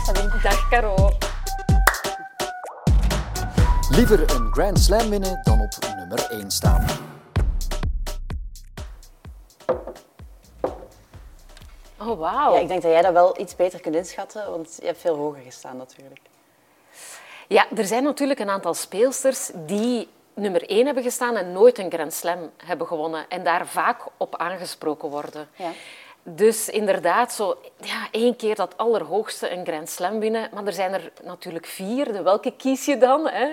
Dag Caro. Liever een Grand Slam winnen dan op nummer 1 staan. Oh, wauw. Ja, ik denk dat jij dat wel iets beter kunt inschatten, want je hebt veel hoger gestaan natuurlijk. Ja, er zijn natuurlijk een aantal speelsters die nummer 1 hebben gestaan en nooit een Grand Slam hebben gewonnen. En daar vaak op aangesproken worden. Ja. Dus inderdaad, zo ja, één keer dat allerhoogste een Grand Slam winnen. Maar er zijn er natuurlijk vier. De welke kies je dan? Hè?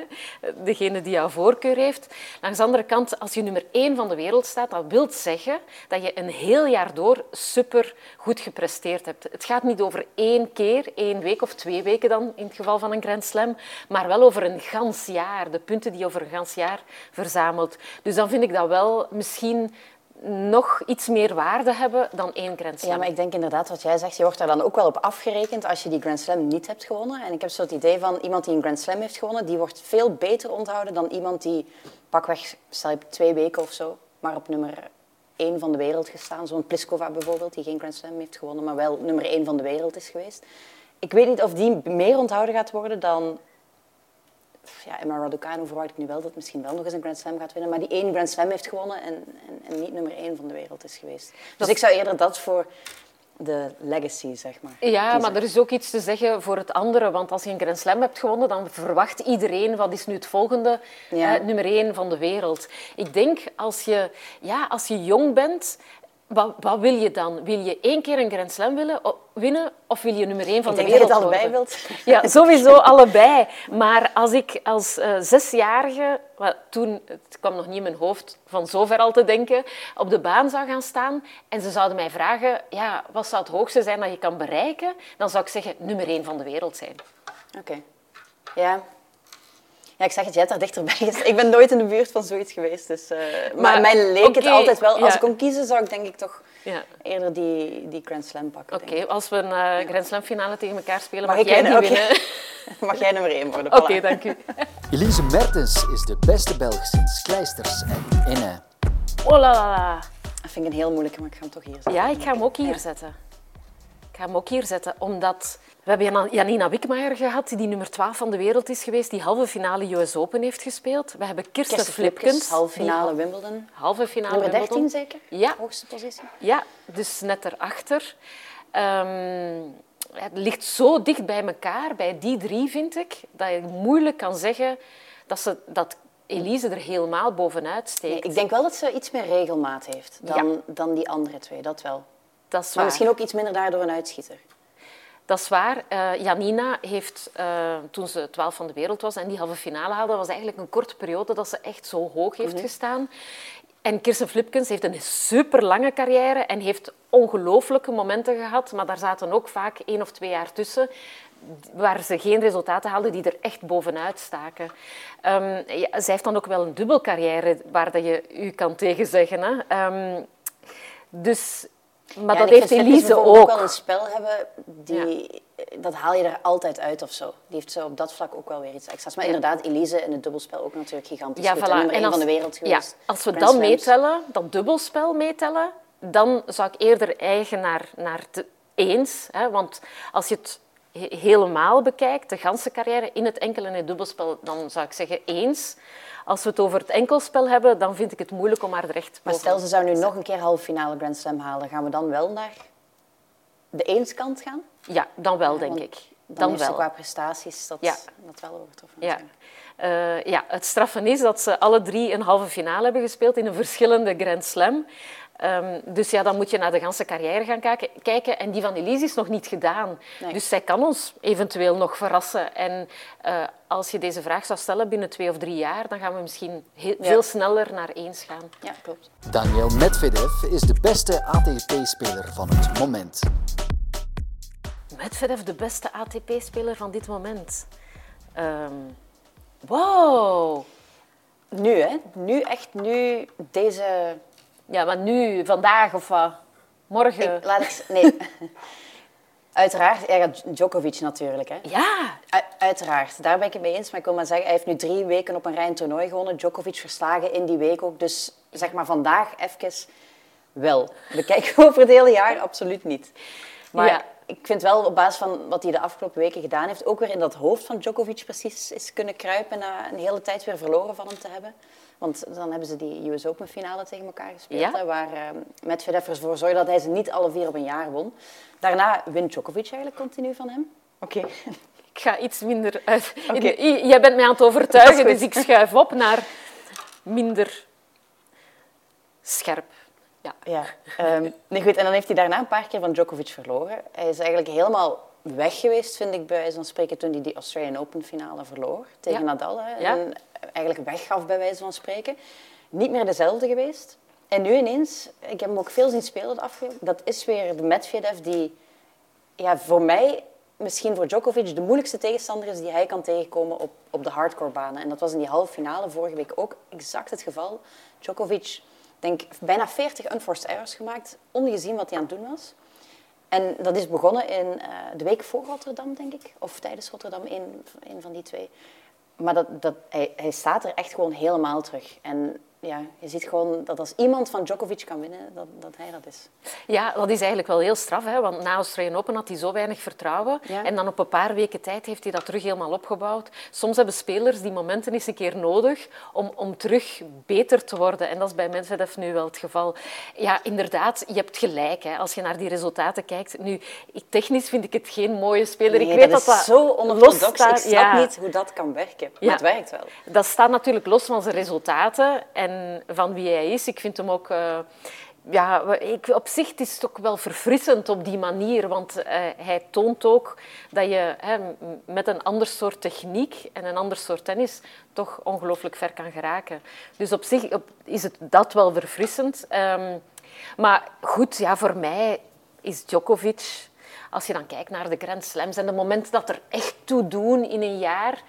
Degene die jouw voorkeur heeft. Langs de andere kant, als je nummer één van de wereld staat, dat wil zeggen dat je een heel jaar door super goed gepresteerd hebt. Het gaat niet over één keer, één week of twee weken dan, in het geval van een Grand Slam, maar wel over een gans jaar. De punten die je over een gans jaar verzamelt. Dus dan vind ik dat wel misschien nog iets meer waarde hebben dan één Grand Slam. Ja, maar ik denk inderdaad wat jij zegt, je wordt daar dan ook wel op afgerekend als je die Grand Slam niet hebt gewonnen. En ik heb zo het idee van iemand die een Grand Slam heeft gewonnen, die wordt veel beter onthouden dan iemand die pakweg, stel je twee weken of zo, maar op nummer één van de wereld gestaan. Zo'n Pliskova bijvoorbeeld, die geen Grand Slam heeft gewonnen, maar wel nummer één van de wereld is geweest. Ik weet niet of die meer onthouden gaat worden dan ja, Emma Raducanu verwacht ik nu wel dat misschien wel nog eens een Grand Slam gaat winnen, maar die één Grand Slam heeft gewonnen en, en, en niet nummer één van de wereld is geweest. Dus ik zou eerder dat voor de legacy, zeg maar. Ja, maar er is ook iets te zeggen voor het andere. Want als je een Grand Slam hebt gewonnen, dan verwacht iedereen wat is nu het volgende Ja. eh, nummer één van de wereld. Ik denk als je, ja, als je jong bent, wat, wat wil je dan? Wil je één keer een Grand Slam willen, winnen of wil je nummer één van Ik de denk dat je wereld het allebei worden? wilt. Ja, sowieso allebei. Maar als ik als eh, zesjarige, toen, het kwam nog niet in mijn hoofd van zover al te denken, op de baan zou gaan staan en ze zouden mij vragen, ja, wat zou het hoogste zijn dat je kan bereiken? Dan zou ik zeggen, nummer één van de wereld zijn. Oké. Ja. Ja, ik zeg het, jij hebt daar dichterbij. Ik ben nooit in de buurt van zoiets geweest. Dus, eh, maar, Maar, mij leek het altijd wel. Als ja. ik kon kiezen, zou ik denk ik toch Ja. eerder die, die Grand Slam pakken. Oké, als we een eh, Grand Slam finale tegen elkaar spelen, Mag jij die winnen? Mag jij nummer één worden? Oké, dank u. Elise Mertens is de beste Belg sinds Kleisters en Inne. Oh la la la. Dat vind ik een heel moeilijke, maar ik ga hem toch hier zetten. Ja, ik ga hem ook hier zetten. Ik ga hem ook hier zetten, omdat we hebben Jan- Janina Wikmaier gehad, die nummer 12 van de wereld is geweest, die halve finale US Open heeft gespeeld. We hebben Kirsten, Kirsten Flipkens, halve finale Wimbledon. halve finale Nummer 13 Wimbledon. zeker? Ja. Hoogste positie. Ja, dus net erachter. Ehm het ligt zo dicht bij elkaar, bij die drie vind ik, dat je moeilijk kan zeggen dat, ze, dat Elise er helemaal bovenuit steekt. Nee, ik denk wel dat ze iets meer regelmaat heeft dan, dan die andere twee, dat wel. Dat is Maar waar. misschien ook iets minder daardoor een uitschieter. Dat is waar. Eh, Janina heeft, eh, toen ze 12 van de wereld was en die halve finale haalde, was eigenlijk een korte periode dat ze echt zo hoog heeft gestaan. En Kirsten Flipkens heeft een super lange carrière en heeft ongelooflijke momenten gehad, maar daar zaten ook vaak één of twee jaar tussen waar ze geen resultaten haalden die er echt bovenuit staken. Ja, zij heeft dan ook wel een dubbelcarrière waar dat je u kan tegenzeggen. Hè. Ehm, dus, maar Ja, dat heeft Elise bijvoorbeeld ook. wel een spel hebben, die, dat haal je er altijd uit of zo. Die heeft zo op dat vlak ook wel weer iets extra's. Maar inderdaad, Elise in het dubbelspel ook natuurlijk gigantisch Ja, goed. voilà. En nummer En één als- van de wereld Ja, geweest. als we Grand dat Slams. meetellen, dat dubbelspel meetellen, dan zou ik eerder eigen naar, naar de eens. Hè? Want als je het he- helemaal bekijkt, de ganse carrière in het enkel en het dubbelspel, dan zou ik zeggen eens. Als we het over het enkelspel hebben, dan vind ik het moeilijk om haar er echt Maar stel, ze zou nu nog een keer halve finale Grand Slam halen. Gaan we dan wel naar de eenskant gaan? Ja, dan wel, denk ik. Dan, Dan heeft ze wel. qua prestaties dat, Ja. dat wel overtroffen. Ja. Eh, ja, het straffen is dat ze alle drie een halve finale hebben gespeeld in een verschillende Grand Slam. Ehm, dus ja, dan moet je naar de ganse carrière gaan kijken, kijken. En die van Elise is nog niet gedaan. Nee. Dus zij kan ons eventueel nog verrassen. En eh, als je deze vraag zou stellen binnen twee of drie jaar, dan gaan we misschien heel, Ja. veel sneller naar eens gaan. Ja, klopt. Daniel Medvedev is de beste ATP-speler van het moment. Medvedev, de beste ATP-speler van dit moment. Ehm, wow! Nu, hè? Nu, echt nu, deze... Ja, maar nu, vandaag of wat? Morgen? Ik, laat ik... Nee. Uiteraard, ja, Djokovic natuurlijk, hè? Ja, U- uiteraard, daar ben ik het mee eens. Maar ik wil maar zeggen, hij heeft nu drie weken op een rij een toernooi gewonnen. Djokovic verslagen in die week ook. Dus zeg maar vandaag even wel. We over het hele jaar absoluut niet. Maar Ja. ik vind wel op basis van wat hij de afgelopen weken gedaan heeft, ook weer in dat hoofd van Djokovic precies is kunnen kruipen na een hele tijd weer verloren van hem te hebben. Want dan hebben ze die US Open finale tegen elkaar gespeeld, Ja. hè, waar uh, Medvedev ervoor zorgde dat hij ze niet alle vier op een jaar won. Daarna wint Djokovic eigenlijk continu van hem. Oké. Ik ga iets minder uit. Oké. I- Jij bent mij aan het overtuigen, dus ik schuif op naar minder scherp. Ja. Ja, ehm, nee, goed. En dan heeft hij daarna een paar keer van Djokovic verloren. Hij is eigenlijk helemaal weg geweest, vind ik, bij wijze van spreken, toen hij die Australian Open finale verloor tegen Ja. Nadal. Hè, Ja. En eigenlijk weggaf, bij wijze van spreken. Niet meer dezelfde geweest. En nu ineens, ik heb hem ook veel zien spelen afgelopen... Dat is weer de Medvedev die ja, voor mij, misschien voor Djokovic, de moeilijkste tegenstander is die hij kan tegenkomen op, op de hardcore banen. En dat was in die halve finale vorige week ook exact het geval. Djokovic, denk bijna 40 unforced errors gemaakt, ongezien wat hij aan het doen was. En dat is begonnen in eh, de week voor Rotterdam, denk ik. Of tijdens Rotterdam, een, een van die twee. Maar dat, dat, hij, hij staat er echt gewoon helemaal terug. En ja, je ziet gewoon dat als iemand van Djokovic kan winnen, dat, dat hij dat is. Ja, dat is eigenlijk wel heel straf, hè? want na Australian Open had hij zo weinig vertrouwen. Ja. En dan op een paar weken tijd heeft hij dat terug helemaal opgebouwd. Soms hebben spelers die momenten eens een keer nodig om, om terug beter te worden. En dat is bij Medvedev nu wel het geval. Ja, inderdaad, je hebt gelijk hè, als je naar die resultaten kijkt. Nu, technisch vind ik het geen mooie speler. Nee, ik weet dat dat is dat zo los onorthodox. Ik snap Ja. niet hoe dat kan werken. Maar Ja. het werkt wel. Dat staat natuurlijk los van zijn resultaten en van wie hij is. Ik vind hem ook... eh, ja, ik, op zich is het ook wel verfrissend op die manier, want eh, hij toont ook dat je hè, met een ander soort techniek en een ander soort tennis toch ongelooflijk ver kan geraken. Dus op zich is het dat wel verfrissend. Ehm, maar goed, ja, voor mij is Djokovic, als je dan kijkt naar de Grand Slams en de momenten dat er echt toe doen in een jaar,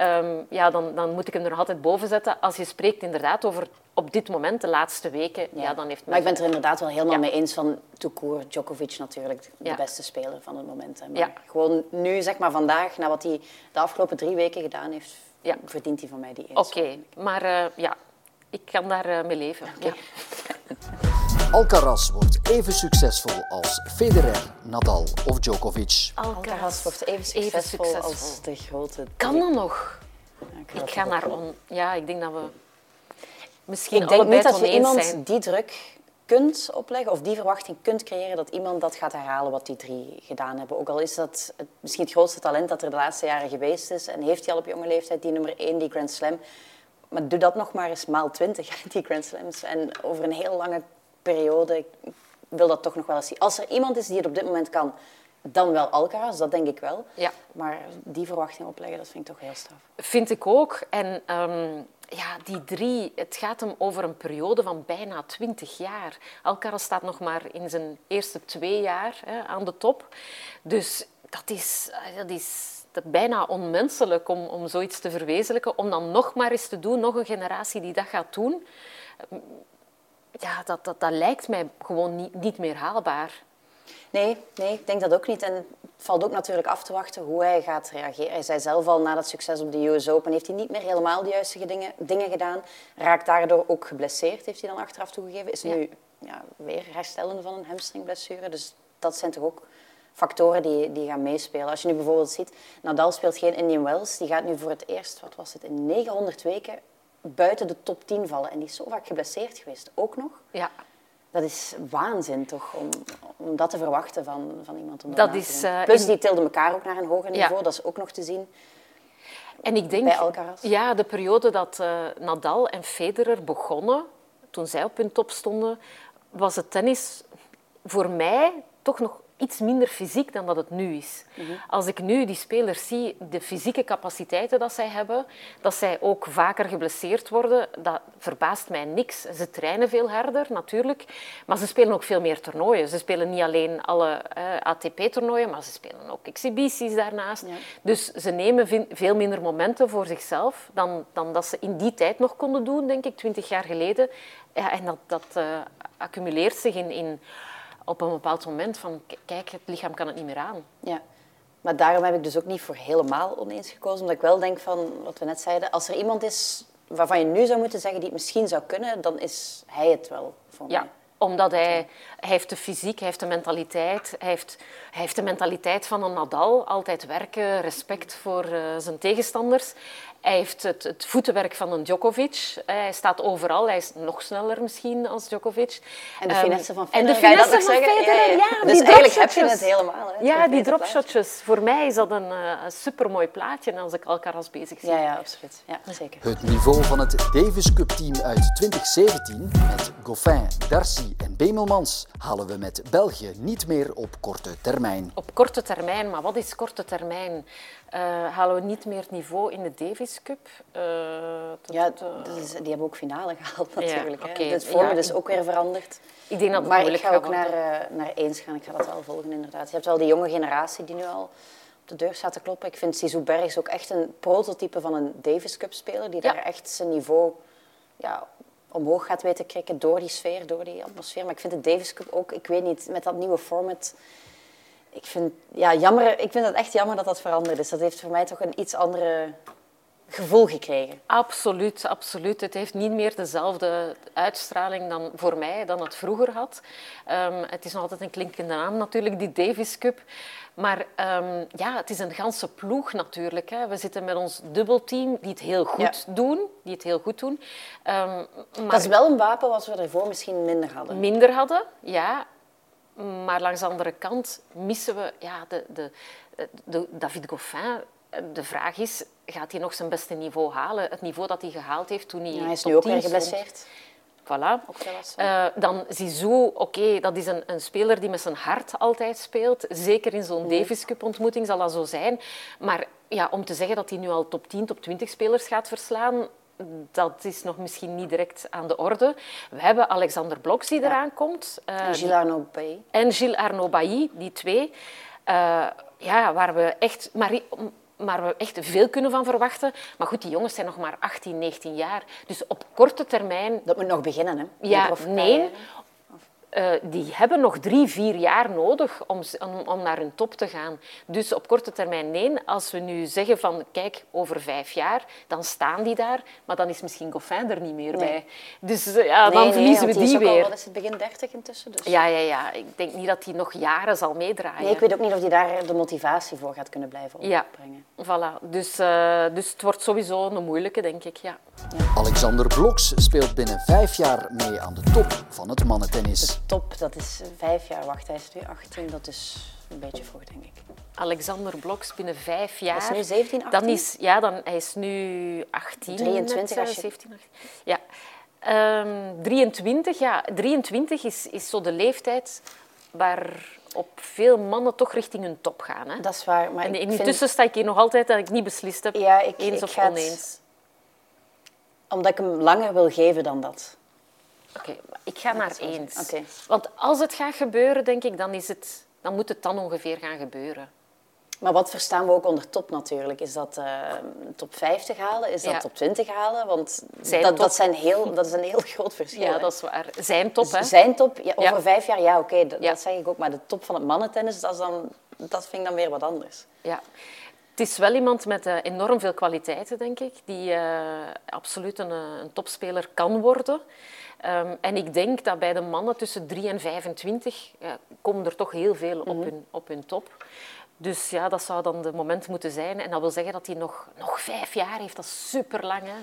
ehm, ja, dan, dan moet ik hem er nog altijd boven zetten. Als je spreekt inderdaad over op dit moment, de laatste weken, ja, dan heeft Maar ik ben het er inderdaad wel helemaal Ja. mee eens van Toekoer, Djokovic natuurlijk de Ja. beste speler van het moment. Hè. Maar Ja. gewoon nu, zeg maar vandaag, na wat hij de afgelopen drie weken gedaan heeft, Ja. verdient hij van mij die eens. Oké, maar eh, ja, ik kan daar eh, mee leven. Ja. Alcaraz wordt even succesvol als Federer, Nadal of Djokovic. Alcaraz wordt even succesvol, als de grote... Kan dat nog? Ja, Ik ga naar on... Ja, ik denk dat we misschien Ik denk niet dat je iemand zijn. die druk kunt opleggen of die verwachting kunt creëren dat iemand dat gaat herhalen wat die drie gedaan hebben. Ook al is dat het, misschien het grootste talent dat er de laatste jaren geweest is en heeft hij al op jonge leeftijd die nummer één, die Grand Slam. Maar doe dat nog maar eens maal twintig, die Grand Slams. En over een heel lange periode, ik wil dat toch nog wel eens zien. Als er iemand is die het op dit moment kan, dan wel Alcaraz, dat denk ik wel. Ja. Maar die verwachting opleggen, dat vind ik toch heel straf. Vind ik ook. En ehm, ja, die drie, het gaat hem over een periode van bijna twintig jaar. Alcaraz staat nog maar in zijn eerste twee jaar hè, aan de top. Dus dat is, eh, dat is bijna onmenselijk om, om zoiets te verwezenlijken. Om dan nog maar eens te doen, nog een generatie die dat gaat doen. Ja, dat, dat, dat lijkt mij gewoon niet, niet meer haalbaar. Nee, nee, ik denk dat ook niet. En het valt ook natuurlijk af te wachten hoe hij gaat reageren. Hij zei zelf al, na dat succes op de US Open heeft hij niet meer helemaal de juiste dingen, dingen gedaan. Raakt daardoor ook geblesseerd, heeft hij dan achteraf toegegeven. Is Ja. nu ja, weer herstellende van een hamstringblessure. Dus dat zijn toch ook factoren die, die gaan meespelen. Als je nu bijvoorbeeld ziet, Nadal speelt geen Indian Wells. Die gaat nu voor het eerst, wat was het, in 900 weken buiten de top 10 vallen. En die is zo vaak geblesseerd geweest, ook nog. Ja, Dat is waanzin toch, om, om dat te verwachten van, van iemand. Om Dat is, eh, Plus, die tilden elkaar ook naar een hoger Ja. niveau. Dat is ook nog te zien. En ik denk, Bij Alcaraz? ja, de periode dat eh, Nadal en Federer begonnen, toen zij op hun top stonden, was het tennis voor mij toch nog iets minder fysiek dan dat het nu is. Als ik nu die spelers zie, de fysieke capaciteiten dat zij hebben, dat zij ook vaker geblesseerd worden, dat verbaast mij niks. Ze trainen veel harder, natuurlijk, maar ze spelen ook veel meer toernooien. Ze spelen niet alleen alle eh, ATP-toernooien, maar ze spelen ook exhibities daarnaast. Ja. Dus ze nemen veel minder momenten voor zichzelf dan, dan dat ze in die tijd nog konden doen, denk ik, twintig jaar geleden. Ja, en dat, dat eh, accumuleert zich in, in, op een bepaald moment van, kijk, het lichaam kan het niet meer aan. Ja. Maar daarom heb ik dus ook niet voor helemaal oneens gekozen. Omdat ik wel denk van, wat we net zeiden, als er iemand is waarvan je nu zou moeten zeggen die het misschien zou kunnen, dan is hij het wel voor Ja. mij. Omdat hij, hij heeft de fysiek, hij heeft de mentaliteit. Hij heeft, hij heeft de mentaliteit van een Nadal. Altijd werken, respect voor uh, zijn tegenstanders. Hij heeft het, het, voetenwerk van een Djokovic. Hij staat overal. Hij is nog sneller misschien als Djokovic. En de finesse van Federer. En de finesse van Federer, ja. ja, ja. Dus eigenlijk heb je het helemaal. Hè, ja, die dropshotjes. Voor mij is dat een, uh, supermooi plaatje als ik Alcaraz bezig zie. Ja, ja, absoluut. Ja, zeker. Het niveau van het Davis Cup team uit 2017 met Goffin, Darcy en Bemelmans halen we met België niet meer op korte termijn. Op korte termijn, maar wat is korte termijn? Uh, halen we niet meer het niveau in de Davis Cup? Uh, dat, ja, is, die hebben ook finale gehaald natuurlijk. Ja, okay. Vorm ja, is ook weer veranderd. Ik denk dat het maar ik ga ook naar, uh, naar eens gaan. Ik ga dat wel volgen inderdaad. Je hebt wel die jonge generatie die nu al op de deur staat te kloppen. Ik vind Sisou Bergs ook echt een prototype van een Davis Cup speler. Die daar echt zijn niveau ja, omhoog gaat weten krikken door die sfeer, door die atmosfeer. Maar ik vind de Davis Cup ook, ik weet niet, met dat nieuwe format ik vind, ja, jammer, ik vind het echt jammer dat dat veranderd is. Dat heeft voor mij toch een iets andere gevoel gekregen. Absoluut, absoluut. Het heeft niet meer dezelfde uitstraling dan voor mij dan het vroeger had. Um, het is nog altijd een klinkende naam natuurlijk, die Davis Cup. Maar um, ja, het is een ganse ploeg natuurlijk. Hè. We zitten met ons dubbelteam die het heel goed ja. doen. Die het heel goed doen. Um, maar... Dat is wel een wapen wat we ervoor misschien minder hadden. Minder hadden, ja. Maar langs de andere kant missen we ja, de, de, de David Goffin. De vraag is, gaat hij nog zijn beste niveau halen? Het niveau dat hij gehaald heeft toen hij ja, Hij is nu ook weer geblesseerd. Voilà. Uh, dan Zizou, oké, okay, dat is een, een, speler die met zijn hart altijd speelt. Zeker in zo'n Davis Cup ontmoeting zal dat zo zijn. Maar ja, om te zeggen dat hij nu al top 10, top 20 spelers gaat verslaan, dat is nog misschien niet direct aan de orde. We hebben Alexander Bloks die eraan komt. Uh, en Gilles Arnaud Bailly. En Gilles Arnaud Bailly, die twee. Uh, ja, waar we echt... Maar, maar we echt veel kunnen van verwachten. Maar goed, die jongens zijn nog maar 18, 19 jaar. Dus op korte termijn... Dat moet nog beginnen, hè? Ja, nee. Uh, die hebben nog drie, vier jaar nodig om, om, om, naar hun top te gaan. Dus op korte termijn nee. Als we nu zeggen van kijk, over vijf jaar, dan staan die daar, maar dan is misschien Goffin er niet meer nee. bij. Dus uh, ja, nee, dan nee, verliezen we die weer. Al, wat is het, begin dertig intussen? Dus. Ja, ja, ja, ik denk niet dat hij nog jaren zal meedraaien. Nee, ik weet ook niet of hij daar de motivatie voor gaat kunnen blijven opbrengen. Ja, voilà. Dus, uh, dus het wordt sowieso een moeilijke, denk ik, ja. ja. Alexander Bloks speelt binnen vijf jaar mee aan de top van het mannentennis top, dat is vijf jaar. Wacht, hij is nu 18, dat is een beetje vroeg, denk ik. Alexander Bloks binnen vijf jaar. Hij is nu 17, 18? Dan is, ja, dan, hij is nu 18. 23 net, als je... 17, 18. Ja. Um, 23, ja. 23 is, is zo de leeftijd waarop veel mannen toch richting hun top gaan. Hè? Dat is waar. Maar en intussen vind... sta ik hier nog altijd dat ik niet beslist heb, ja, ik, eens ik of oneens. Het... Omdat ik hem langer wil geven dan dat. Oké, okay, ik ga naar eens. Okay. Want als het gaat gebeuren, denk ik, dan, is het, dan moet het dan ongeveer gaan gebeuren. Maar wat verstaan we ook onder top natuurlijk? Is dat uh, top 50 halen? Is dat ja. top 20 halen? Want dat, dat, zijn heel, dat is een heel groot verschil. Ja, dat is waar. Zijn top, hè? Zijn top, ja, over ja. vijf jaar, ja, oké, okay, dat, dat, zeg ik ook. Maar de top van het mannentennis, dat, is dan, dat vind ik dan weer wat anders. Ja. Het is wel iemand met uh, enorm veel kwaliteiten, denk ik, die uh, absoluut een, een topspeler kan worden. Um, en ik denk dat bij de mannen tussen 3 en 25 ja, komen er toch heel veel op, mm -hmm. hun, op hun top. Dus ja, dat zou dan de moment moeten zijn. En dat wil zeggen dat hij nog, nog vijf jaar heeft. Dat is super lang. Hè?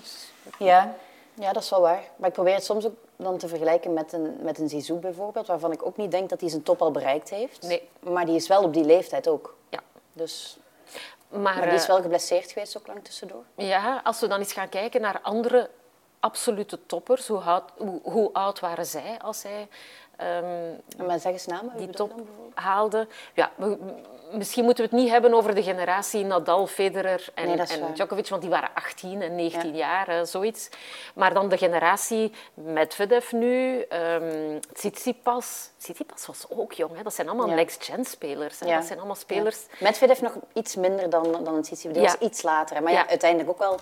Ja. ja, dat is wel waar. Maar ik probeer het soms ook dan te vergelijken met een, met een Zizou bijvoorbeeld, waarvan ik ook niet denk dat hij zijn top al bereikt heeft. Nee. Maar die is wel op die leeftijd ook. Ja. Dus... Maar, maar die is wel geblesseerd geweest ook lang tussendoor. Ja, als we dan eens gaan kijken naar andere absolute toppers. Hoe oud, hoe, hoe oud waren zij als zij um, maar zeg eens namen, die top haalden? Ja, we, misschien moeten we het niet hebben over de generatie Nadal, Federer en, nee, en Djokovic, want die waren 18 en 19 ja. jaar, zoiets. Maar dan de generatie Medvedev nu, um, Tsitsipas. Tsitsipas was ook jong, hè? dat zijn allemaal ja. next-gen spelers. Hè? Dat zijn allemaal spelers... Medvedev nog iets minder dan, dan Tsitsipas, die was iets later. Hè? Maar ja, uiteindelijk ook wel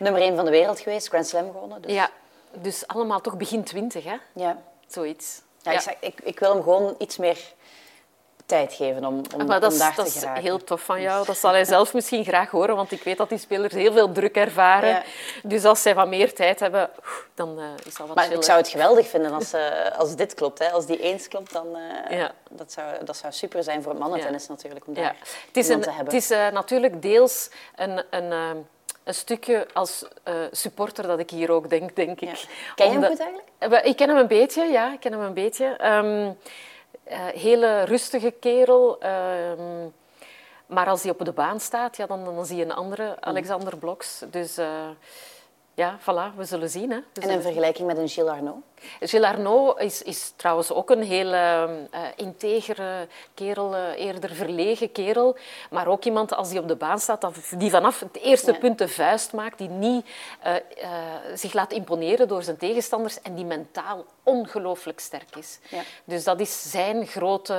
nummer 1 van de wereld geweest, Grand Slam gewonnen. Dus. Ja, dus allemaal toch begin 20, hè? Ja. Zoiets. Ja, ja. Ik, zeg, ik, ik, wil hem gewoon iets meer tijd geven om, om, maar dat om is, daar dat te is geraken. heel tof van jou. Dat zal hij zelf misschien graag horen, want ik weet dat die spelers heel veel druk ervaren. Ja. Dus als zij wat meer tijd hebben, dan eh, is dat wat Maar chiller. ik zou het geweldig vinden als, eh, als dit klopt. Hè. Als die eens klopt, dan uh, Ja. dat, zou, dat zou super zijn voor het mannentennis natuurlijk. Om daar Ja. Het is, een, te het hebben. is eh, natuurlijk deels een, een, eh, een stukje als eh, supporter dat ik hier ook denk, denk Ja. ik. Ken je hem Omdat- goed eigenlijk? Eh, Ik ken hem een beetje, ja. Ik ken hem een beetje. Ehm, eh, hele rustige kerel. ehm, maar als hij op de baan staat, ja, dan, dan zie je een andere Alexander Bloks. Dus ja, voilà, we zullen zien. Hè. We En zullen in vergelijking met een Gilles Arnaud? Gilles Arnaud is, is trouwens ook een heel eh, integere kerel, eh, eerder verlegen kerel. Maar ook iemand, als die op de baan staat, die vanaf het eerste Ja. punt de vuist maakt, die niet zich laat imponeren door zijn tegenstanders en die mentaal ongelooflijk sterk is. Ja. Dus dat is zijn grote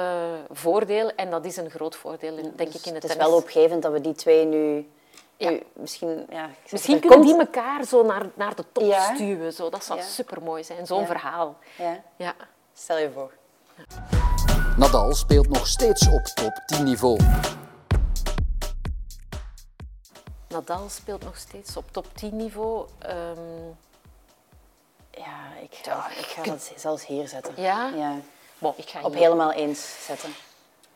voordeel en dat is een groot voordeel, denk ik, in het Het is tennis. wel opgevend dat we die twee nu... Ja. misschien ja, Misschien kunnen komt- die elkaar zo naar, naar de top Ja. stuwen. Zo. Dat zou Ja. supermooi zijn, zo'n Ja. verhaal. Ja, Ja. stel je voor. Nadal speelt nog steeds op top 10 niveau. Nadal speelt nog steeds op top 10 niveau. Ehm, Ja, ik ga, ik ga dat zelfs hier zetten. Ja? ja. bon, ik ga Op hier- helemaal eens zetten.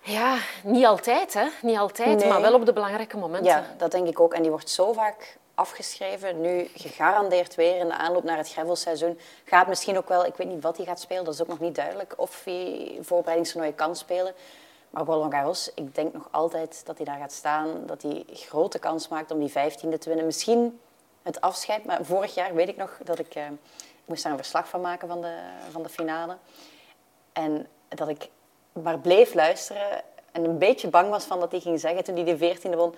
Ja, niet altijd, hè? Niet altijd, Nee. maar wel op de belangrijke momenten. Ja, dat denk ik ook. En die wordt zo vaak afgeschreven. Nu gegarandeerd weer in de aanloop naar het gravelseizoen. Gaat misschien ook wel, ik weet niet wat hij gaat spelen, dat is ook nog niet duidelijk. Of hij voorbereidingstoernooien kan spelen. Maar Roland Garros, ik denk nog altijd dat hij daar gaat staan. Dat hij grote kans maakt om die vijftiende te winnen. Misschien het afscheid, maar vorig jaar weet ik nog dat ik... eh, ik moest daar een verslag van maken van de, van de finale. En dat ik maar bleef luisteren en een beetje bang was van dat hij ging zeggen toen hij de veertiende won.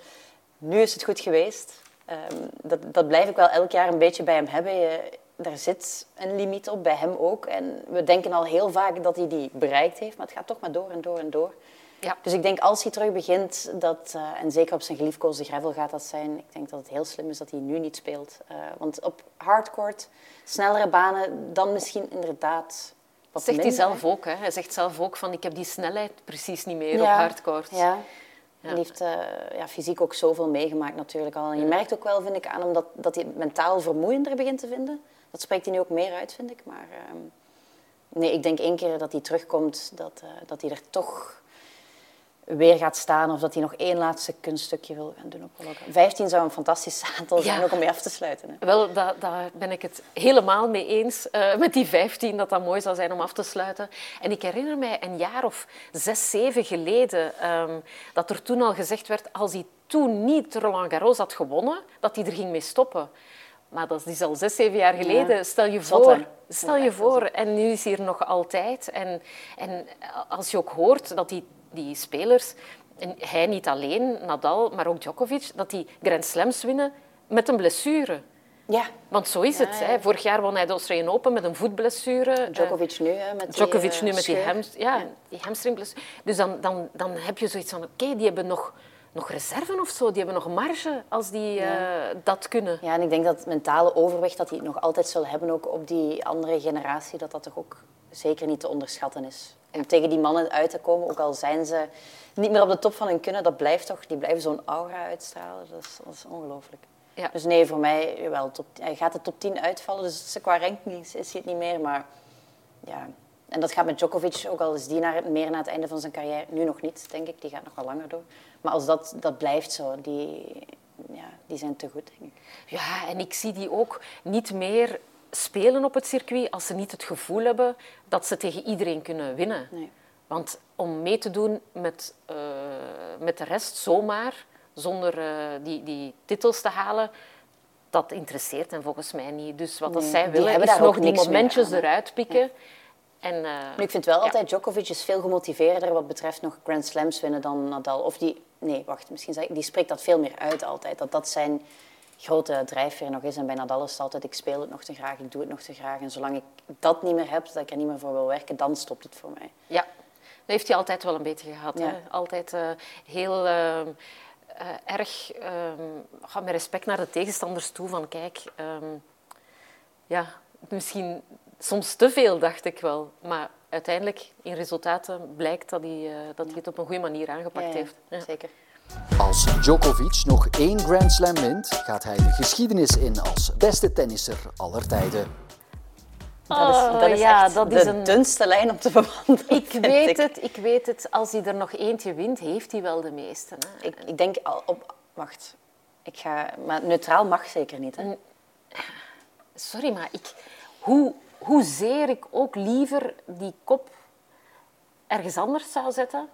Nu is het goed geweest. Ehm, dat, dat blijf ik wel elk jaar een beetje bij hem hebben. Je, daar zit een limiet op, bij hem ook. En we denken al heel vaak dat hij die bereikt heeft, maar het gaat toch maar door en door en door. Ja. Dus ik denk als hij terug begint, dat, eh, en zeker op zijn geliefkoosde gravel gaat dat zijn, ik denk dat het heel slim is dat hij nu niet speelt. Eh, want op hardcourt, snellere banen, dan misschien inderdaad Dat zegt hij zelf ook. Hè? Hij zegt zelf ook van ik heb die snelheid precies niet meer Ja. op hardcourt. Ja. Ja. En die heeft eh, ja, fysiek ook zoveel meegemaakt natuurlijk al. En je merkt ook wel, vind ik, aan hem dat, dat hij het mentaal vermoeiender begint te vinden. Dat spreekt hij nu ook meer uit, vind ik. Maar ehm, nee, ik denk één keer dat hij terugkomt, dat, eh, dat hij er toch weer gaat staan. Of dat hij nog één laatste kunststukje wil gaan doen op Roland. 15 zou een fantastisch aantal zijn Ja. ook om mee af te sluiten. Hè. Wel, da- daar ben ik het helemaal mee eens. eh, met die 15, dat dat mooi zou zijn om af te sluiten. En ik herinner mij een jaar of zes, zeven geleden ehm, dat er toen al gezegd werd, als hij toen niet Roland Garros had gewonnen, dat hij er ging mee stoppen. Maar dat is al zes, zeven jaar geleden. Ja. Stel je Zot, voor. hè? Stel Ja, je voor. En nu is hij er nog altijd. En, en als je ook hoort dat die, die spelers, en hij niet alleen, Nadal, maar ook Djokovic, dat die Grand Slams winnen met een blessure. Ja, Want zo is Ja, het. ja. Hè. Vorig jaar won hij de Australian Open met een voetblessure. Eh, Djokovic nu hè, met die, Djokovic eh, nu met die, scheur. ham, ja, die hamstringblessure. Dus dan, dan, dan heb je zoiets van, oké, die hebben nog, nog reserve of zo. Die hebben nog marge als die eh, dat kunnen. Ja, en ik denk dat het mentale overwicht dat die het nog altijd zullen hebben, ook op die andere generatie, dat dat toch ook zeker niet te onderschatten is. Om tegen die mannen uit te komen, ook al zijn ze niet meer op de top van hun kunnen, dat blijft toch, die blijven zo'n aura uitstralen. Dat is, dat is ongelooflijk. Ja. Dus nee, voor mij, wel, top, hij gaat de top 10 uitvallen, dus qua ranking is, is hij het niet meer, maar ja. En dat gaat met Djokovic, ook al is die naar, meer naar het einde van zijn carrière, nu nog niet, denk ik, die gaat nog wel langer door. Maar als dat, dat blijft zo, die, ja, die zijn te goed, denk ik. Ja, en ik zie die ook niet meer spelen op het circuit als ze niet het gevoel hebben dat ze tegen iedereen kunnen winnen. Nee. Want om mee te doen met, eh, met de rest zomaar, zonder eh, die, die titels te halen, dat interesseert hen volgens mij niet. Dus wat dat Nee, zij willen hebben is nog die momentjes eruit pikken. En, eh, Nu, ik vind wel ja. altijd, Djokovic is veel gemotiveerder wat betreft nog Grand Slams winnen dan Nadal. Of die, nee, wacht, misschien zeg ik, die spreekt dat veel meer uit altijd. Dat dat zijn grote drijfveer nog is. En bij Nadal is het altijd, ik speel het nog te graag, ik doe het nog te graag. En zolang ik dat niet meer heb, dat ik er niet meer voor wil werken, dan stopt het voor mij. Ja, dat heeft hij altijd wel een beetje gehad. Ja. Hè? Altijd eh, heel eh, eh, erg eh, ga met respect naar de tegenstanders toe. Van kijk, ehm, ja, misschien soms te veel, dacht ik wel. Maar uiteindelijk in resultaten blijkt dat hij, uh, dat hij het op een goede manier aangepakt Ja, ja, heeft. Ja. Zeker. Als Djokovic nog één Grand Slam wint, gaat hij de geschiedenis in als beste tennisser aller tijden. Dat is, Oh, dat is ja, echt dat is de een- dunste lijn om te bewandelen. Ik weet ik. het, ik weet het. Als hij er nog eentje wint, heeft hij wel de meeste. Hè. Ik, ik denk al op... Wacht. Ik ga... Maar neutraal mag zeker niet, hè? Sorry, maar ik, hoe, hoezeer ik ook liever die kop ergens anders zou zetten,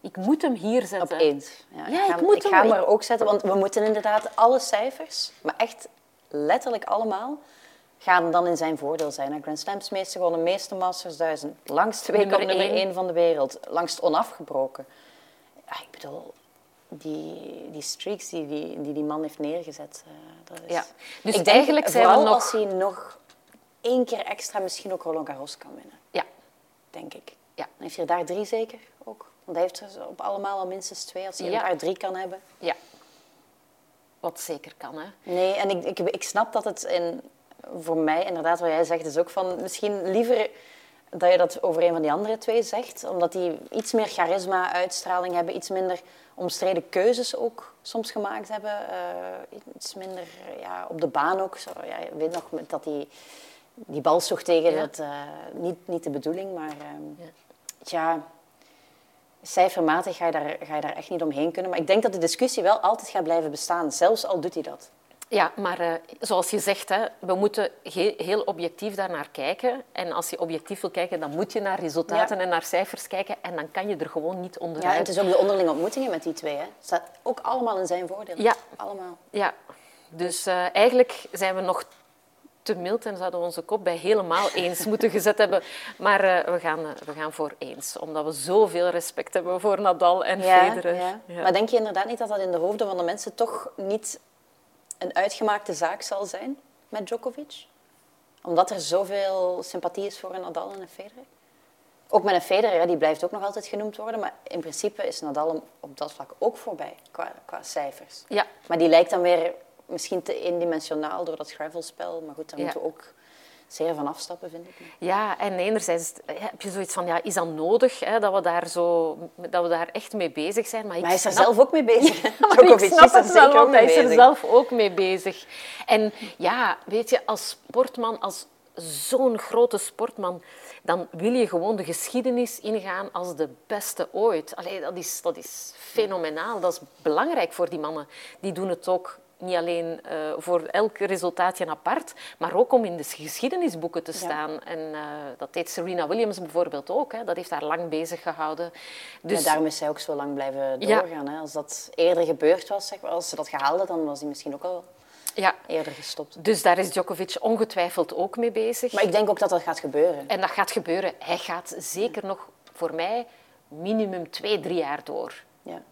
ik moet hem hier zetten. Opeens. Ja, Ja, ik ga, ik moet ik hem- ga hem er ook zetten, want we moeten inderdaad alle cijfers, maar echt letterlijk allemaal, gaan dan in zijn voordeel zijn. hè. Grand Slams meeste gewonnen, meeste Masters 1000, langste week Nummer op nummer één. 1 van de wereld, langst onafgebroken. Ja, ik bedoel, die, die streaks die die, die die man heeft neergezet, eh, dat is... Ja. Dus ik denk eigenlijk zijn we vooral nog- als hij nog één keer extra misschien ook Roland Garros kan winnen, Ja, denk ik. ja, Dan heeft hij er daar drie zeker ook. Want hij heeft er zo op allemaal al minstens twee, als hij er Ja. daar drie kan hebben. ja. Wat zeker kan, hè. Nee, en ik, ik, ik snap dat het in, voor mij, inderdaad, wat jij zegt, is ook van misschien liever dat je dat over een van die andere twee zegt, omdat die iets meer charisma, uitstraling hebben, iets minder omstreden keuzes ook soms gemaakt hebben, eh, iets minder ja, op de baan ook. Zo, ja, je weet nog dat die, die bal sloeg tegen, Ja. dat, eh, niet, niet de bedoeling, maar ehm, Ja. tja, cijfermatig ga je, daar, ga je daar echt niet omheen kunnen. Maar ik denk dat de discussie wel altijd gaat blijven bestaan, zelfs al doet hij dat. Ja, maar eh, zoals je zegt, hè, we moeten he- heel objectief daarnaar kijken. En als je objectief wil kijken, dan moet je naar resultaten Ja. en naar cijfers kijken. En dan kan je er gewoon niet Ja, en onderuit. het is ook de onderlinge ontmoetingen met die twee. Hè. Staat ook allemaal in zijn voordeel. Ja. Allemaal. Ja, dus eh, eigenlijk zijn we nog te mild en zouden we onze kop bij helemaal eens moeten gezet hebben. Maar eh, we, gaan, eh, we gaan voor eens, omdat we zoveel respect hebben voor Nadal en Federer. ja. Ja. Maar denk je inderdaad niet dat dat in de hoofden van de mensen toch niet een uitgemaakte zaak zal zijn met Djokovic? Omdat er zoveel sympathie is voor een Nadal en een Federer? Ook met een Federer, die blijft ook nog altijd genoemd worden. Maar in principe is Nadal op dat vlak ook voorbij, qua, qua cijfers. Ja, Maar die lijkt dan weer misschien te eendimensionaal door dat gravelspel. Maar goed, daar Ja. moeten we ook zeer van afstappen, vind ik. ja, en enerzijds ja, heb je zoiets van, ja, is dat nodig hè, dat, we daar zo, dat we daar echt mee bezig zijn? Maar, ik Maar hij is er snap- zelf ook mee bezig. hè. Maar ik snap het wel, want hij is er zelf ook mee bezig. En ja, weet je, als sportman, als zo'n grote sportman, dan wil je gewoon de geschiedenis ingaan als de beste ooit. Allee, dat, is, dat is fenomenaal. Dat is belangrijk voor die mannen. Die doen het ook niet alleen eh, voor elk resultaatje apart, maar ook om in de geschiedenisboeken te staan. En eh, dat deed Serena Williams bijvoorbeeld ook. Hè. Dat heeft haar lang bezig gehouden. Dus Ja, daarom is zij ook zo lang blijven Ja. doorgaan. Hè. Als dat eerder gebeurd was, zeg maar, als ze dat gehaald had, dan was hij misschien ook al ja, eerder gestopt. dus daar is Djokovic ongetwijfeld ook mee bezig. Maar ik denk ook dat dat gaat gebeuren. En dat gaat gebeuren. Hij gaat zeker nog voor mij minimum twee, drie jaar door, Ja.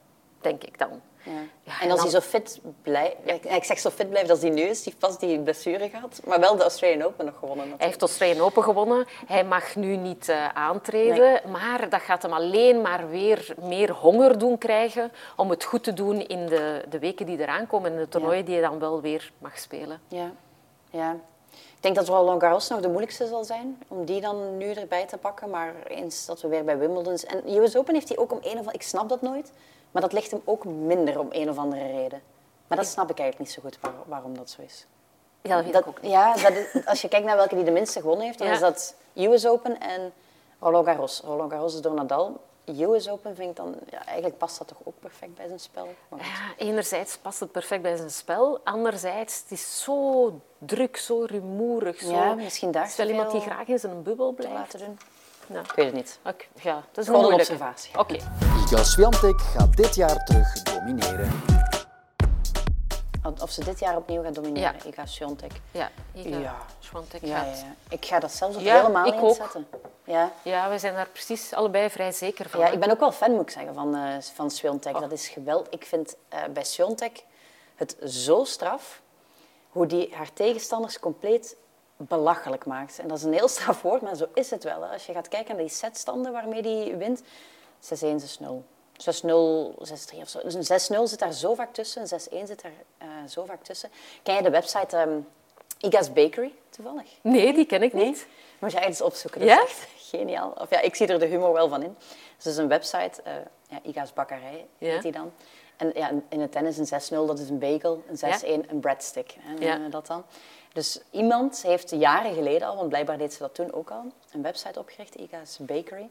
denk ik dan. Ja. En als hij zo fit blijft, ik zeg zo fit blijft als hij nu is, die pas die blessure gehad, maar wel de Australian Open nog gewonnen. Hij heeft Australian Open gewonnen. Hij mag nu niet eh, aantreden, maar dat gaat hem alleen maar weer meer honger doen krijgen om het goed te doen in de, de weken die eraan komen en de toernooien die hij dan wel weer mag spelen. Ja. ja. Ik denk dat Roland Garros nog de moeilijkste zal zijn, om die dan nu erbij te pakken. Maar eens dat we weer bij Wimbledon zijn. En US Open heeft hij ook om een of andere... Ik snap dat nooit, maar dat ligt hem ook minder om een of andere reden. Maar dat snap ik eigenlijk niet zo goed waar- waarom dat zo is. Ja, dat weet Dat, ik ook niet. ja, dat is- als je kijkt naar welke die de minste gewonnen heeft, dan Ja. is dat US Open en Roland Garros. Roland Garros is door Nadal. US Open vind ik dan... Ja, eigenlijk past dat toch ook perfect bij zijn spel. Ja, enerzijds past het perfect bij zijn spel. Anderzijds, het is zo druk, zo rumoerig. Zo... Ja, misschien daar Het is wel iemand die graag in zijn bubbel te blijft. laten doen. Ja. Ik weet het niet. Oké, ja, dat is Gewoon een observatie. Oké. Iga Swiatek gaat dit jaar terug domineren. Of ze dit jaar opnieuw gaat domineren. Ja. Ik ga Swiatek. Ja, Iga Ja. Swiatek Ja, gaat. ja. Ik ga dat zelfs ook Ja, helemaal ik niet ook. zetten. Ja. Ja, wij zijn daar precies allebei vrij zeker van. ja, ik ben ook wel fan, moet ik zeggen, van, eh van Swiatek. Dat is geweldig. Ik vind eh, bij Swiatek het zo straf hoe die haar tegenstanders compleet belachelijk maakt. En dat is een heel straf woord, maar zo is het wel. Hè. Als je gaat kijken naar die setstanden waarmee die wint, 6-1, 6-0. 6-0, 6-3 of zo. Dus een 6-0 zit daar zo vaak tussen, een 6-1 zit daar eh, zo vaak tussen. Ken je de website ehm, Iga's Bakery, toevallig. Nee, die ken ik niet. Moet eigenlijk eens opzoeken. Dat Ja? is echt geniaal. Of ja, ik zie er de humor wel van in. Dus het is een website, eh ja, Iga's Bakkerij Ja. heet die dan. En ja, in het tennis een 6-0, dat is een bagel. Een 6-1, een breadstick. Hè, Ja. dat dan. Dus iemand heeft jaren geleden al, want blijkbaar deed ze dat toen ook al, een website opgericht, Iga's Bakery,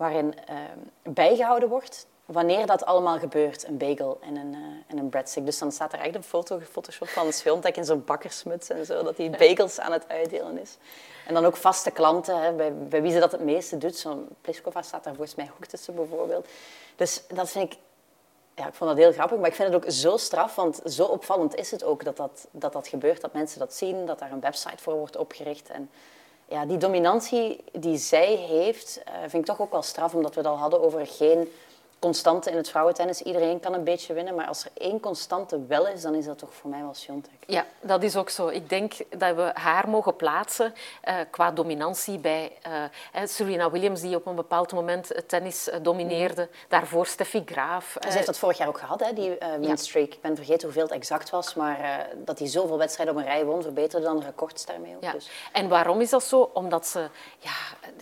waarin eh, bijgehouden wordt wanneer dat allemaal gebeurt, een bagel en een, eh, en een breadstick. Dus dan staat er echt een foto gefotoshopt van Schwiontek in zo'n bakkersmuts en zo, dat hij bagels aan het uitdelen is. En dan ook vaste klanten, hè, bij, bij wie ze dat het meeste doet. Zo'n Pliskova staat daar volgens mij ook tussen bijvoorbeeld. Dus dat vind ik ja, ik vond dat heel grappig, maar ik vind het ook zo straf, want zo opvallend is het ook dat dat, dat, dat gebeurt, dat mensen dat zien, dat daar een website voor wordt opgericht. En ja, die dominantie die zij heeft, eh, vind ik toch ook wel straf, omdat we het al hadden over geen constante in het vrouwentennis. Iedereen kan een beetje winnen, maar als er één constante wel is, dan is dat toch voor mij wel Swiatek. Ja, dat is ook zo. Ik denk dat we haar mogen plaatsen eh, qua dominantie bij eh, Serena Williams, die op een bepaald moment het tennis eh, domineerde. Daarvoor Steffi Graaf. Ze heeft dat vorig jaar ook gehad, hè, die winstreak. Ik ben vergeten hoeveel het exact was, maar dat hij zoveel wedstrijden op een rij won, verbeterde dan records daarmee ook. Ja. Dus. En waarom is dat zo? Omdat ze ja,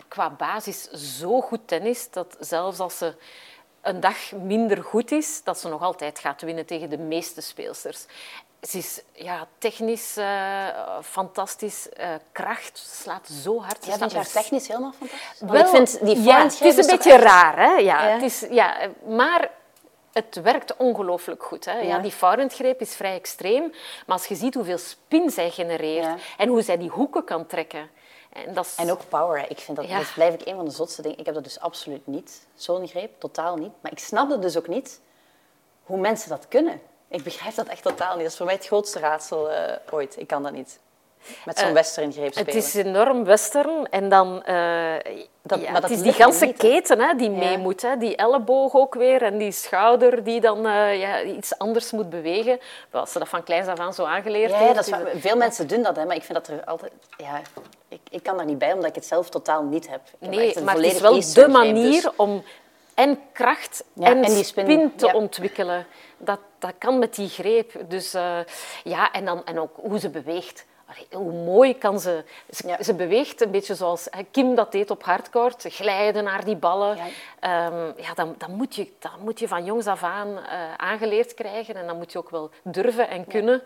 qua basis zo goed tennis dat zelfs als ze een dag minder goed is, dat ze nog altijd gaat winnen tegen de meeste speelsters. Ze is ja, technisch eh, fantastisch, eh, kracht, slaat zo hard. Ja, vind slaat je haar technisch helemaal fantastisch? Wel, ik vind die ja, het is een beetje echt- raar, hè? Ja, Ja. Het is, ja, maar het werkt ongelooflijk goed. Hè? Ja. Ja. die forehandgreep is vrij extreem, maar als je ziet hoeveel spin zij genereert Ja. en hoe zij die hoeken kan trekken. En, dat is, En ook power. hè. Ik vind dat, Ja. dat blijf ik een van de zotste dingen. Ik heb dat dus absoluut niet. Zo'n greep, totaal niet. Maar ik snapte dus ook niet hoe mensen dat kunnen. Ik begrijp dat echt totaal niet. Dat is voor mij het grootste raadsel eh, ooit. Ik kan dat niet. Met zo'n Eh, western greep spelen. Het is enorm western en dan... eh, Dat- ja, maar dat het is die ganse keten hè, die Ja. mee moet. Hè. Die elleboog ook weer en die schouder die dan ja, iets anders moet bewegen. Wel, Als ze dat van kleins af aan zo aangeleerd Ja, heeft. dat is het- veel mensen doen dat, hè, maar ik vind dat er altijd... Ja, ik, kan daar niet bij, omdat ik het zelf totaal niet heb. Ik Nee, maar het is wel de manier dus- om en kracht Ja, en, en die spin, spin, te ja. ontwikkelen. Dat, dat kan met die greep. Dus eh, ja, en, dan, en ook hoe ze beweegt. Allee, hoe mooi kan ze... Ze, Ja. ze beweegt een beetje zoals Kim dat deed op hardcourt. Glijden naar die ballen. Ja. Ehm, ja, dan, dan, moet je, dan moet je van jongs af aan eh, aangeleerd krijgen. En dan moet je ook wel durven en kunnen.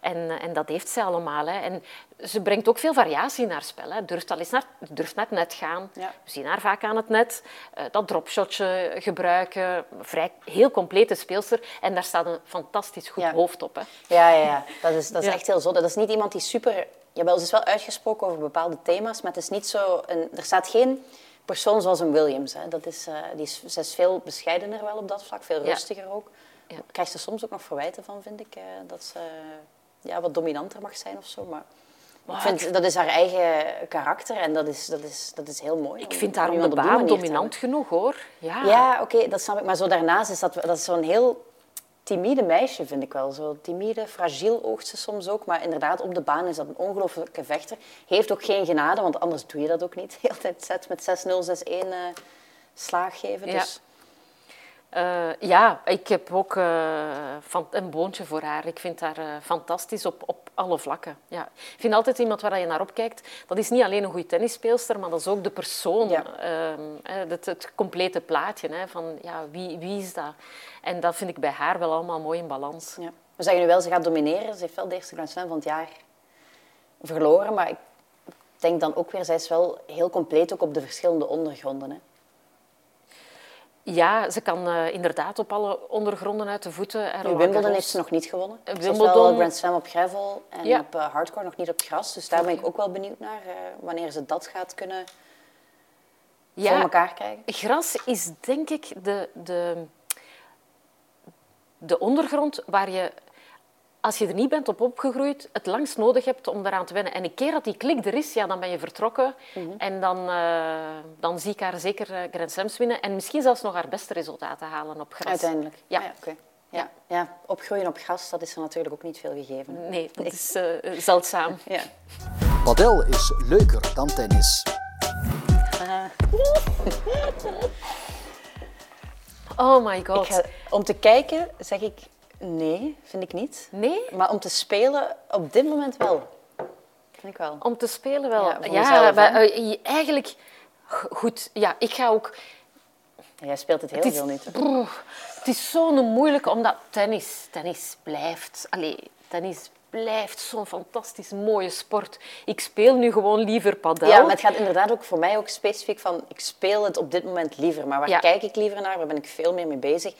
En, eh, en dat heeft zij allemaal. Hè. En ze brengt ook veel variatie in haar spel. Hè. Durft, al eens naar, durft naar het net gaan. Ja. We zien haar vaak aan het net. eh, dat dropshotje gebruiken. Vrij, heel complete speelster. En daar staat een fantastisch goed Ja. hoofd op. Hè. Ja, ja, ja. dat is, dat is echt heel zot. Dat is niet iemand die super... Jawel, ze is wel uitgesproken over bepaalde thema's, maar het is niet zo... Een, er staat geen persoon zoals een Williams. Hè. Dat is, eh, die is, ze is veel bescheidener wel op dat vlak, veel rustiger ook. Ja. Krijgt ze soms ook nog verwijten van, vind ik. eh, dat ze ja, wat dominanter mag zijn of zo. Maar Ik vind, dat is haar eigen karakter en dat is, dat is, dat is heel mooi. Ik vind haar op de iemand die baan dominant genoeg, hoor. Ja. ja, oké, dat snap ik. Maar zo daarnaast is dat, dat is zo'n heel timide meisje, vind ik wel. Zo timide, fragiel oogt ze soms ook. Maar inderdaad, op de baan is dat een ongelooflijke vechter. Heeft ook geen genade, want anders doe je dat ook niet. De hele tijd set met 6-0, 6-1 eh, slaag geven. Ja. Dus Eh, ja, ik heb ook eh, van, een boontje voor haar. Ik vind haar eh, fantastisch op, op alle vlakken. Ja. Ik vind altijd iemand waar je naar opkijkt. Dat is niet alleen een goede tennisspeelster, maar dat is ook de persoon. Ja. Ehm, het, het complete plaatje hè, van ja, wie, wie is dat? En dat vind ik bij haar wel allemaal mooi in balans. ja. we zeggen nu wel, ze gaat domineren. Ze heeft wel de eerste Grand Slam van het jaar verloren. Maar ik denk dan ook weer, zij is wel heel compleet ook op de verschillende ondergronden. Hè. Ja, ze kan eh, inderdaad op alle ondergronden uit de voeten. En Wimbledon heeft ze nog niet gewonnen. Eh, Ze heeft Wimbledon- wel Grand Slam op gravel en Ja. op eh, hardcore nog niet op gras. Dus daar ben ik ook wel benieuwd naar, eh, wanneer ze dat gaat kunnen voor elkaar krijgen. Gras is denk ik de, de, de ondergrond waar je, als je er niet bent op opgegroeid, het langst nodig hebt om daaraan te wennen. En een keer dat die klik er is, ja, dan ben je vertrokken. Mhm. En dan, eh, dan zie ik haar zeker eh, Grand Slams winnen. En misschien zelfs nog haar beste resultaten halen op gras. Uiteindelijk. Ja. Ah ja, oké. ja. ja, opgroeien op gras, dat is er natuurlijk ook niet veel gegeven. Nee, dat is eh, zeldzaam. Ja. Padel is leuker dan tennis. Oh my god. Ga- om te kijken zeg ik nee, vind ik niet. Nee? Maar om te spelen op dit moment wel. vind ik wel. Om te spelen wel. Ja, Ja, maar, eh, eigenlijk... Goed, ja, ik ga ook... Jij speelt het heel Het is, veel niet. het is zo'n moeilijke, omdat tennis, tennis blijft... Allee, tennis blijft zo'n fantastisch mooie sport. Ik speel nu gewoon liever padel. Ja, maar het gaat inderdaad ook voor mij ook specifiek van, ik speel het op dit moment liever. Maar waar Ja. kijk ik liever naar? Waar ben ik veel meer mee bezig?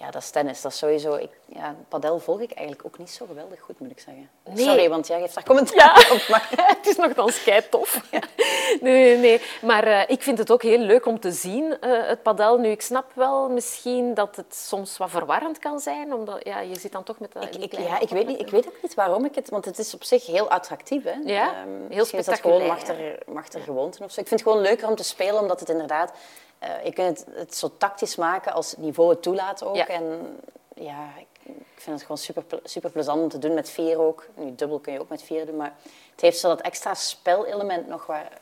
Ja, dat is tennis. Dat is sowieso... Ik, ja, padel volg ik eigenlijk ook niet zo geweldig goed, moet ik zeggen. Nee. Sorry, want jij geeft daar commentaar op. Maar... het is nogthans kei tof. Nee, nee, nee. Maar eh, ik vind het ook heel leuk om te zien, eh, het padel. Nu, ik snap wel misschien dat het soms wat verwarrend kan zijn, omdat ja, je zit dan toch met dat Ik, ik, ja, ik, weet niet, ik weet ook niet waarom ik het... Want het is op zich heel attractief, hè. Ja, Ehm, heel misschien is dat gewoon spectaculair. mag er, mag er gewoonte of zo. Ik vind het gewoon leuker om te spelen, omdat het inderdaad... eh, je kunt het, het zo tactisch maken als het niveau het toelaat ook. Ja. En ja, ik, ik vind het gewoon super, super plezant om te doen met vier ook. Nu, dubbel kun je ook met vier doen, maar het heeft zo dat extra spelelement nog waar,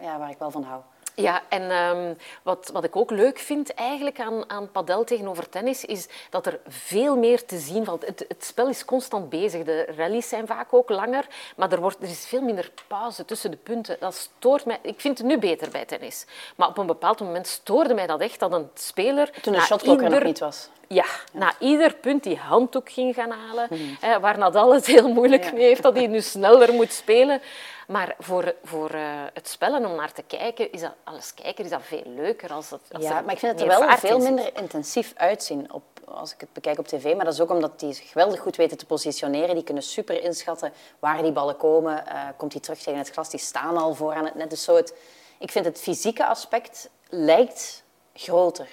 ja, waar ik wel van hou. Ja, en ehm, wat, wat ik ook leuk vind eigenlijk aan, aan padel tegenover tennis, is dat er veel meer te zien valt. Het, het spel is constant bezig. De rallies zijn vaak ook langer, maar er, wordt, er is veel minder pauze tussen de punten. Dat stoort mij. Ik vind het nu beter bij tennis. Maar op een bepaald moment stoorde mij dat echt, dat een speler... Toen de shotklok er nog niet was. Ja, na ieder punt die handdoek ging gaan halen, hè, waar Nadal het heel moeilijk Mhm. Ja. mee heeft, dat hij nu sneller moet spelen. Maar voor, voor eh, het spellen, om naar te kijken, is dat, als kijker is dat veel leuker. Als het, als Ja, maar ik vind het er wel veel minder intensief uitzien op, als ik het bekijk op tv. Maar dat is ook omdat die zich geweldig goed weten te positioneren. Die kunnen super inschatten waar die ballen komen. Eh, komt die terug tegen het glas, die staan al voor aan het net. Dus zo het, ik vind het fysieke aspect lijkt groter.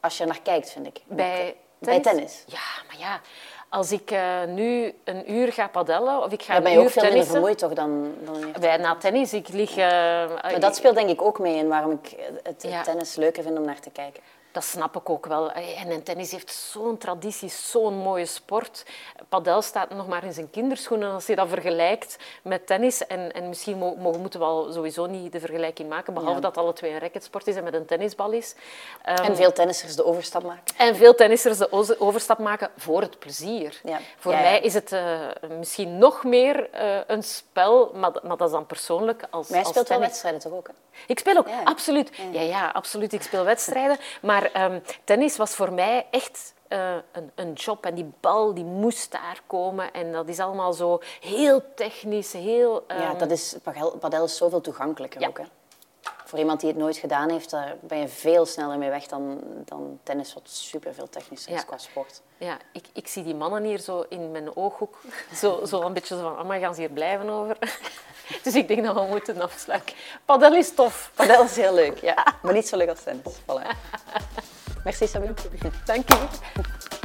Als je naar kijkt, vind ik. Bij Bij tennis. Ja, maar ja, als ik eh, nu een uur ga padellen of ik ga Daar ben je ook veel minder vermoeid toch dan... dan Bij, na tennis, ik lig... eh, Maar dat speelt denk ik ook mee in waarom ik het, het Ja. tennis leuker vind om naar te kijken. Dat snap ik ook wel. En, en tennis heeft zo'n traditie, zo'n mooie sport. Padel staat nog maar in zijn kinderschoenen als je dat vergelijkt met tennis. En, en misschien mo- mo- moeten we al sowieso niet de vergelijking maken, behalve Ja. dat alle twee een racketsport is en met een tennisbal is. Ehm, En veel tennissers de overstap maken. en veel tennissers de overstap maken voor het plezier. Ja. Voor Ja, mij is het eh, misschien nog meer eh, een spel, maar, maar dat is dan persoonlijk als, Maar jij als speelt wel tennis. wedstrijden toch ook? Hè? Ik speel ook, absoluut. Ja, ja, absoluut. Ik speel wedstrijden. Maar ehm, tennis was voor mij echt eh, een, een job. En die bal die moest daar komen. En dat is allemaal zo heel technisch, heel... Ja, ehm, dat is, padel, padel is zoveel toegankelijker Ja. ook. Hè? Voor iemand die het nooit gedaan heeft, daar ben je veel sneller mee weg dan, dan tennis, wat superveel technischer is Ja. qua sport. Ja, ik, ik zie die mannen hier zo in mijn ooghoek. Zo, zo een beetje zo van, amai, gaan ze hier blijven over? Dus ik denk dat we moeten afsluiten. Padel is tof. Padel is heel leuk, ja. Maar niet zo leuk als tennis. Voilà. Merci Sabine. Dank je.